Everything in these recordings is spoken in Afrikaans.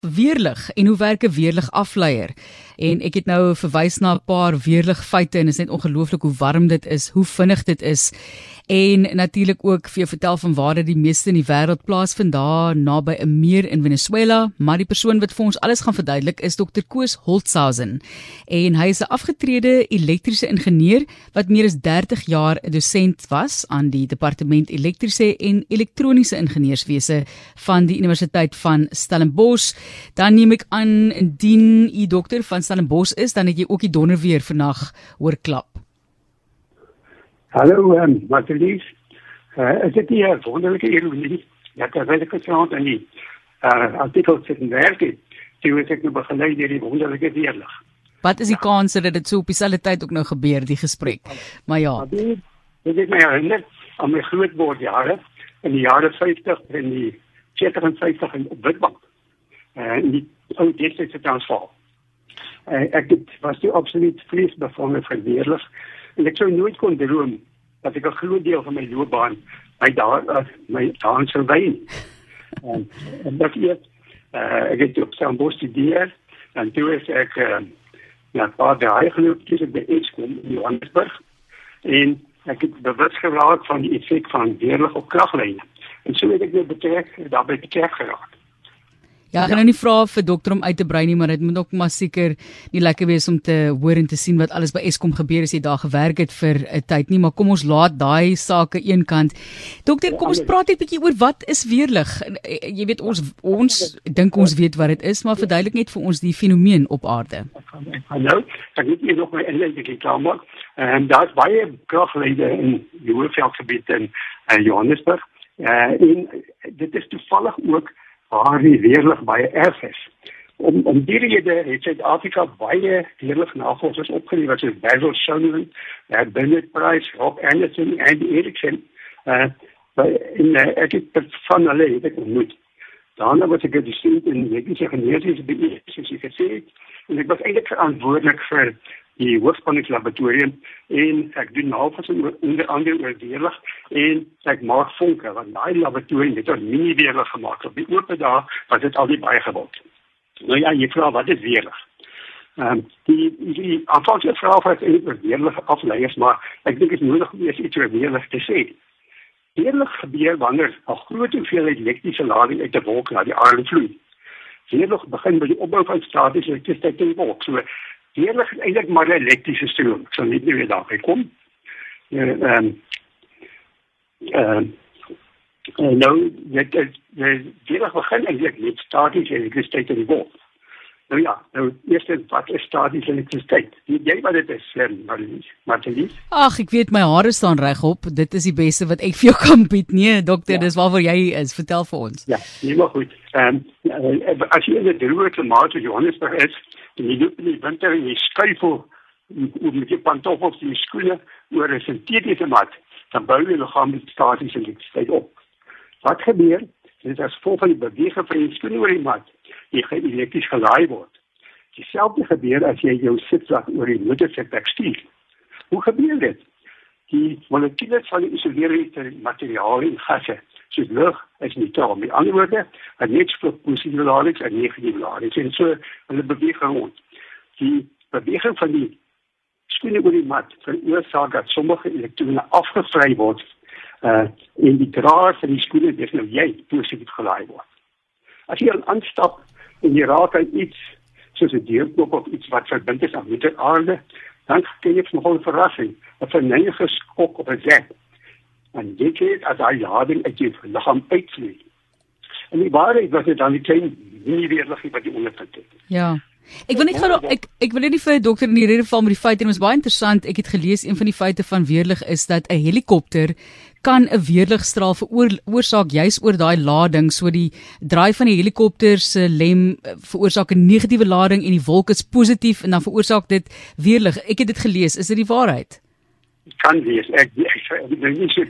Weerlig en hoe werk 'n weerlig afleier? En ek het nou verwys na 'n paar weerlig feite en is net ongelooflik hoe warm dit is, hoe vinnig dit is. En natuurlik ook vir jou vertel van waar dit die meeste in die wêreld plaasvind daar naby 'n meer in Venezuela, maar die persoon wat vir ons alles gaan verduidelik is Dr. Koos Holtzhausen. En hy is 'n afgetrede elektriese ingenieur wat meer as 30 jaar 'n dosent was aan die departement elektriese en elektroniese ingenieurswese van die Universiteit van Stellenbosch. Dan neem ek aan indien u dokter van Stellenbosch is, dan het jy ook die donder weer vandag hoor klap. Hallo, um, Martelies. Uh, is dit nie 'n wonderlike ironie dat terwyl ek gesond in die uh, artikel sit en werk het, toe het ek nou begelei deur die wonderlike weerlig. Wat is die ja. kans dat dit so op dieselfde tyd ook nou gebeur die gesprek? Maar ja. Dit is my herinner aan my grootwordjare in die jare 50 en die 40 en 50 in Witbank en uh, die ou destyds transvaal. Uh, ek het was die absoluut vleesbevange verweerlig en ek sou nooit kon droom dat ek 'n groot deel van my loopbaan my daar uh, my daar sou wees. en en dat ek uh, ek het op San Bostidier en toe is ek uh, ja, paar dae geloop tussen by Eskom in Johannesburg en ek het bewus geraak van die effek van weerlig op kraglyne. En so het ek weer betrek daarbey betrek geraak. Ja, ek gaan nou nie vra vir dokter om uit te brei nie, maar dit moet ook maar seker nie lekker wees om te hoor en te sien wat alles by Eskom gebeur as jy daar gewerk het vir 'n tyd nie, maar kom ons laat daai sake eenkant. Dokter, kom ons praat net 'n bietjie oor wat is weerlig. Eh, jy weet ons ons dink ons weet wat dit is, maar verduidelik net vir ons die fenomeen op aarde. Hallo, ek het hier nog my inleiding gekom. En daar's baie kragleide in die Hoëveldgebied in uh, Johannesburg. Uh, en dit is toevallig ook waar die weerlig baie erg is. Om om die rede het Suid-Afrika baie weerlig navorsers opgelewer soos Basil Schoenman, uh, Bennett Price, Rob Anderson en Ericsson. Uh in uh, ek het van hulle het ek ontmoet. Daarna was ek gesien in die mediese genetiese beheer, soos jy gesê het, en ek was eintlik verantwoordelik vir die hoogspanningslaboratorium en ek doen navorsing onder andere oor weerlig en ek maak vonke want daai laboratorium het 'n mini weerlig gemaak op die oop daar was dit al die baie gewild. Nou ja, jy vra wat is weerlig? Ehm um, die die aanvanklik vra of ek eintlik weerlig afleiers maar ek dink dit is nodig om iets oor weerlig te sê. Weerlig gebeur wanneer 'n groot hoeveelheid elektriese lading uit 'n wolk na die aarde vloei. Weerlig begin by die opbou van statiese elektrisiteit in die wolk. So Weerlig is eintlik maar 'n elektriese stroom. Ek sal net nie weer daarby kom. Ehm uh, ehm uh, nou net die weerlig begin eintlik met statiese elektrisiteit in die wolk. Nou ja, nou eers wat is statiese elektrisiteit? Weet jy wat dit is, Marlies? Marlies? Ag, ek weet my hare staan regop. Dit is die beste wat ek vir jou kan bied. Nee, dokter, ja. dis waarvoor jy is. Vertel vir ons. Ja, nee, maar goed. Ehm um, as jy in 'n droë klimaat soos Johannesburg is, en jy loop in die winter en jy skuif op met jou pantoffels en jou skoene oor 'n sintetiese mat, dan bou jy liggaam met statiese elektrisiteit op. Wat gebeur? Dit is as gevolg van die beweging van die skoene oor die mat, jy gaan elektries gelaai word. Dieselfde gebeur as jy jou sitsak oor die motorsitbak stuur. Hoe gebeur dit? Die molekules van die isolerende materiale en gasse soos lug is nie taal met ander woorde 'n net vir positiewe ladings en negatiewe ladings en so hulle beweeg rond. Die beweging van die skoene oor die mat veroorsaak dat sommige elektrone afgevry word uh in die draer van die skoene dis nou jy positief gelaai word. As jy aanstap en jy raak aan iets soos 'n deurknop of iets wat verbind is aan die aarde dan kry jy 'n verrassing 'n vernietige skok of 'n zap en dit het as hy lading uit jou liggaam uitvloei. En die waarheid was dit dan die klein nie weerlig wat die onderpunt het. Ja. Ek wil net gou ek ek wil net vir 'n dokter in die rede val met die feite en dit is baie interessant. Ek het gelees een van die feite van weerlig is dat 'n helikopter kan 'n weerligstraal veroorsaak juis oor daai lading so die draai van die helikopter se lem eh, veroorsaak 'n negatiewe lading en die wolk is positief en dan veroorsaak dit weerlig. Ek het dit gelees. Is dit die waarheid? Kan wees. Ek ek ek dink nie so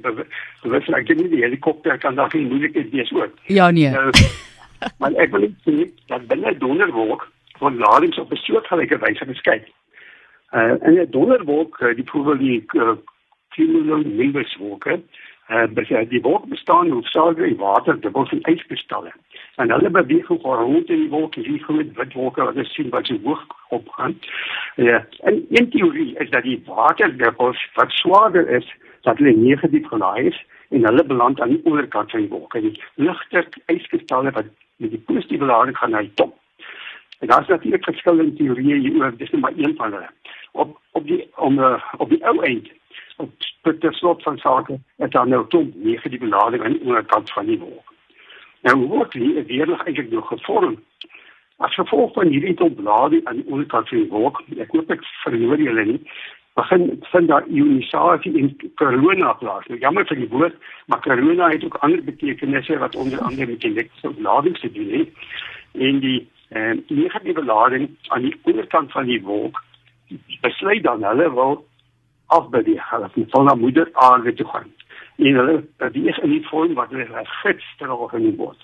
bewus ek dink nie die helikopter kan daar geen moeilikheid wees ook. Ja nee. Nou, maar ek wil sê dat binne donderwolk van ladings op 'n soortgelyke wyse geskei. Uh en 'n donderwolk, uh, die probeer die uh, cumulonimbus wolke, uh, die wolk bestaan hoofsaaklik uit water, dubbel van yskristalle. En hulle beweeg rond in die wolk, die groot wit wolke wat ons sien wat so hoog opgaan. Ja, en een teorie is dat die waterdubbels wat swaarder is, dat hulle negatief gelaai is en hulle beland aan die onderkant van die wolk. En die ligter yskristalle wat met die positiewe lading gaan na die top. En daar is natuurlik verskillende teorieë hieroor, dis net maar een van hulle. Op op die om uh, op die ou eind op die slot van sake het dan nou toe negatieve lading aan die onderkant van die wolk. Nou word die weerlig eintlik nog gevorm. As gevolg van hierdie ontlading aan die onderkant van die wolk, ek hoop ek verloor julle nie, begin vind daar ionisasie in corona plaas. Nou jammer vir die woord, maar corona het ook ander betekenisse wat onder andere met elektriese lading te doen het. En die eh negatiewe lading aan die onderkant van die wolk besluit dan hulle wil afbeweeg, hulle wil na moeder aarde toe gaan. En hulle beweeg in die vorm wat hulle 'n gidsstraal genoem word.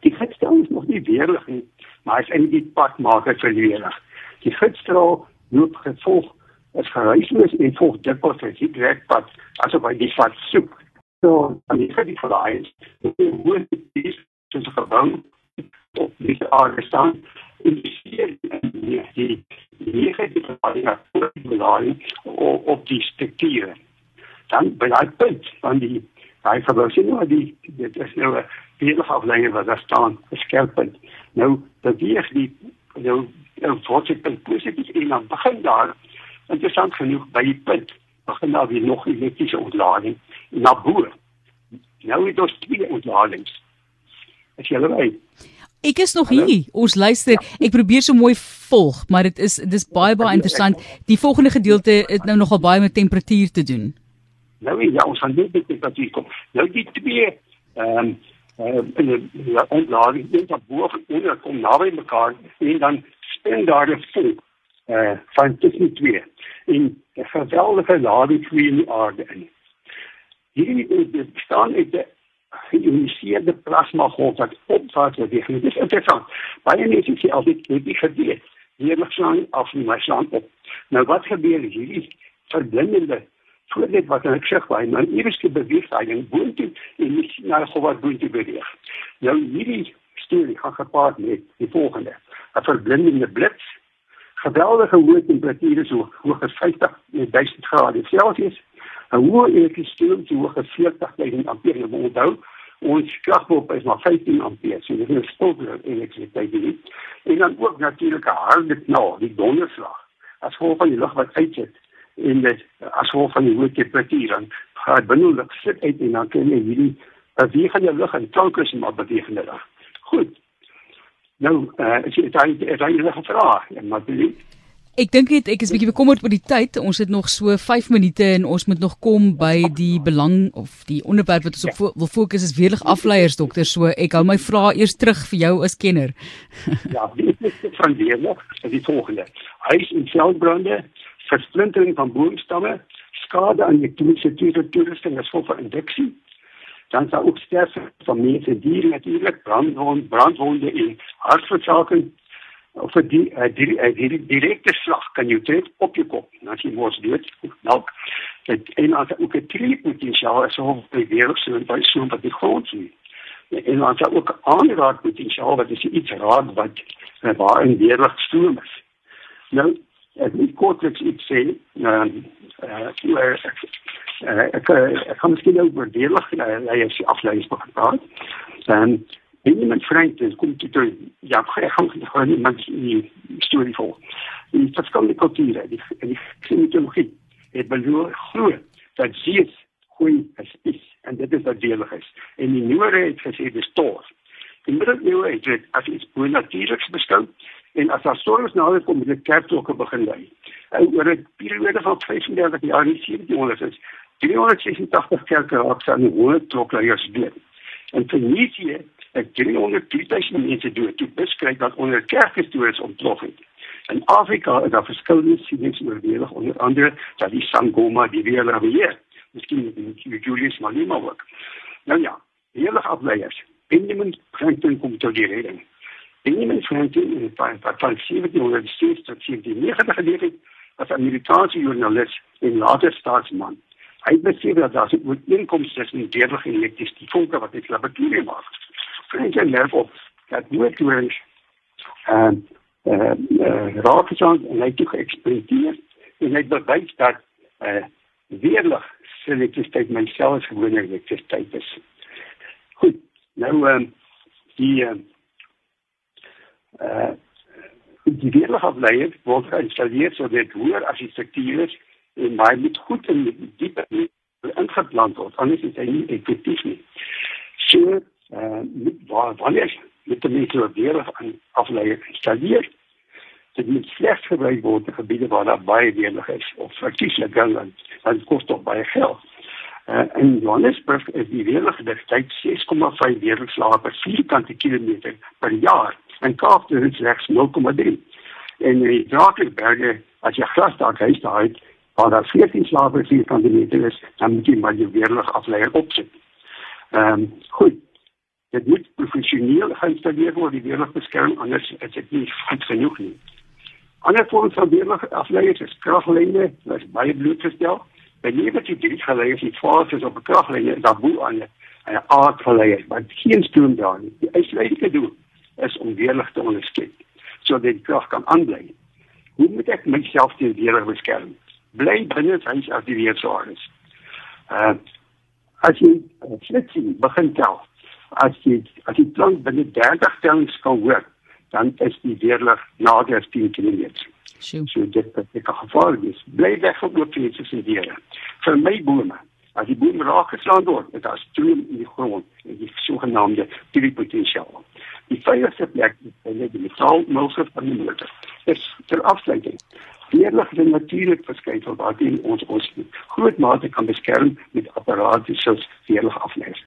Die gidsstraal is nog nie weerlig nie, maar is eintlik die padmaker vir die weerlig. Die gidsstraal loop gevolg is geruisloos en volg dikwels 'n direkpad asof hy die pad soek. So, aan die gedie van daai is, hoe dit is, soos 'n gebou op die aarde staan, en die die die negatieve belasting op die strukture. Dan by daai punt van die daai verwysing nou die dit is nou 'n beeldige afleiding wat daar staan, 'n skerpunt. Nou dat die nou 'n voortsetting positief en dan begin daar interessant genoeg by die punt begin daar weer nog elektriese ontlading na bo. Nou het ons twee ontladings. As jy reg Ek is nog Hallo? hier. Ons luister. Ja. Ek probeer so mooi volg, maar dit is dis baie baie interessant. Die volgende gedeelte het nou nogal baie met temperatuur te doen. Nou ja, ons gaan net met temperatuur kom. Nou die twee ehm um, uh, in die ja, ontlading dit wat bo en onder kom naby mekaar en dan spin daar 'n vonk eh uh, van tussen twee in 'n geweldige lading vir die aarde in. Hierdie bestaan uit 'n geïoniseerde plasma golf wat opvaart wat die dit is interessant. Baie mense sê altyd dit nie geweet. Hier mag slaan af nie maar slaan op. Nou wat gebeur hierdie verblindende voor dit wat ek sê by my eerste beweging boontoe en nie na hoe wat boontoe beweeg. Nou hierdie storie gaan gepaard met die volgende. 'n Verblindende blits geweldige hoë temperature so hoog as 50 1000 grade Celsius 'n hoë elektriestroom so hoog as 40000 ampere. Jy moet onthou, ons kragpomp is maar 15 ampere. So dit is 'n stoker elektrisiteit hier. En dan ook natuurlik 'n harde knal, die donderslag. As gevolg van die lug wat uitsit en dit as gevolg van die hoë temperatuur dan gaan binnelik sit uit en dan kan jy hierdie beweeg van die lug en klankers maar beweeg in die lug. Goed. Nou, uh, as jy daai daai enige vrae, maar dit Ek dink net ek is bietjie bekommerd oor die tyd. Ons het nog so 5 minute en ons moet nog kom by die belang of die onderwerp wat ons op ja. wil fokus is weerlig afleiers dokter. So ek hou my vrae eers terug vir jou as kenner. ja, die van weerlig is die volgende. Huis en veldbrande, versplintering van boomstamme, skade aan die klinische toerusting as gevolg van induksie. Dan sou ook sterfte van mense, diere natuurlik, brandwonde, brandwonde en hartversaking of 'n die, die, die, die direkte slag kan jou tref op jou kop. Nou as jy mos dood, nou dit en as ook 'n tree potensiaal is om te weer so by so wat die grond sien. En dan sal ook aanraak potensiaal wat is iets raak wat waar in weerlig stroom is. Nou ek wil kortliks iets sê, ehm uh, uh, ek ek kan miskien oor weerlig lei as jy afleis begin. En Benjamin Franklin kom toe toe ja, ek gaan gaan iemand die storie voor. Die verskillende kulture, die die mitologie het beloor glo dat Jesus goeie is en dit is wat delig is. En die nuwe het gesê dis toor. Die middeleeue het dit as iets bonatuurliks beskou en as daar storms nader kom met die kerkklokke begin lui. En oor 'n periode van 35 jaar in 1700 is 386 kerke raak aan die hoë klokleiers dood. En Fenicië het 300 mense dood toe beskryf dat onder kerkhistories ontplof het. In Afrika is daar verskillende sienings oorweeg onder andere dat die Sangoma die weer weer. Miskien die Julius Malema ook. Nou ja, hele afleiers. Benjamin Franklin kom tot die rede. Benjamin Franklin in van 1760 tot 1790 geleef het as Amerikaanse joernalis en later staatsman. Hy besef dat daar 'n ooreenkoms tussen weerlig en elektries die vonke wat dit laboratorium maak. Nerf op dat motorings ehm eh uh, raak gesond en hy het geëksperimenteer en hy bewys dat eh uh, weerlig elektrisiteit myself gewone elektrisiteit is. Goed. Nou ehm um, die ehm uh, die weerligafleier word geïnstalleer sodat hoër as die struktuur is en maar moet goed en diep ingeplant word anders is hy nie effektief nie. So uh waar wanneer met die meter weerlig afleier installeer dit moet slegs gebruik word in gebiede waar daar baie weerlig is of verkieslik dan dan kos dit baie geld. Uh, in Johannesburg is die weerligdigheid 6,5 weerligslae per vierkante kilometer per jaar en Kaapstad is slegs 0,3. En die Drakensberge as jy glasdak huis daar het waar daar 14 slae per vierkante meter is, dan moet jy maar jou weerlig afleier opsit. Ehm um, goed. Dit moet professioneel geïnstalleer word die weerlig beskerm anders is dit nie goed genoeg nie. Ander vorms van weerlig afleiers is kraglyne, wat baie blootgestel. By lewe die drie geleiers die fases op 'n kraglyn is daar bo aan 'n aardgeleier maar geen stroom daar nie. Die uitsluitlike doel is om weerlig te ondersteun sodat die krag kan aanbly. Hoe moet ek myself teen weerlig beskerm? Bly binne huis as die weer swaar is. Uh as jy flitsie begin tel as jy as jy plank binne 30 tellings kan hoor dan is die weerlig nader as 10 km Sjoe. So dit wat ek gevaar is. Bly weg van oopvlekse se diere. Vir my bome, as die boom raak geslaan word, dit as stroom in die grond en die sogenaamde tripotentiaal. Die veiligste plek is binne die metaalmulse van die motor. Dis ter afsluiting. Weerlig is natuurlik verskynsel wat ons ons groot mate kan beskerm met apparate soos weerlig afleiding.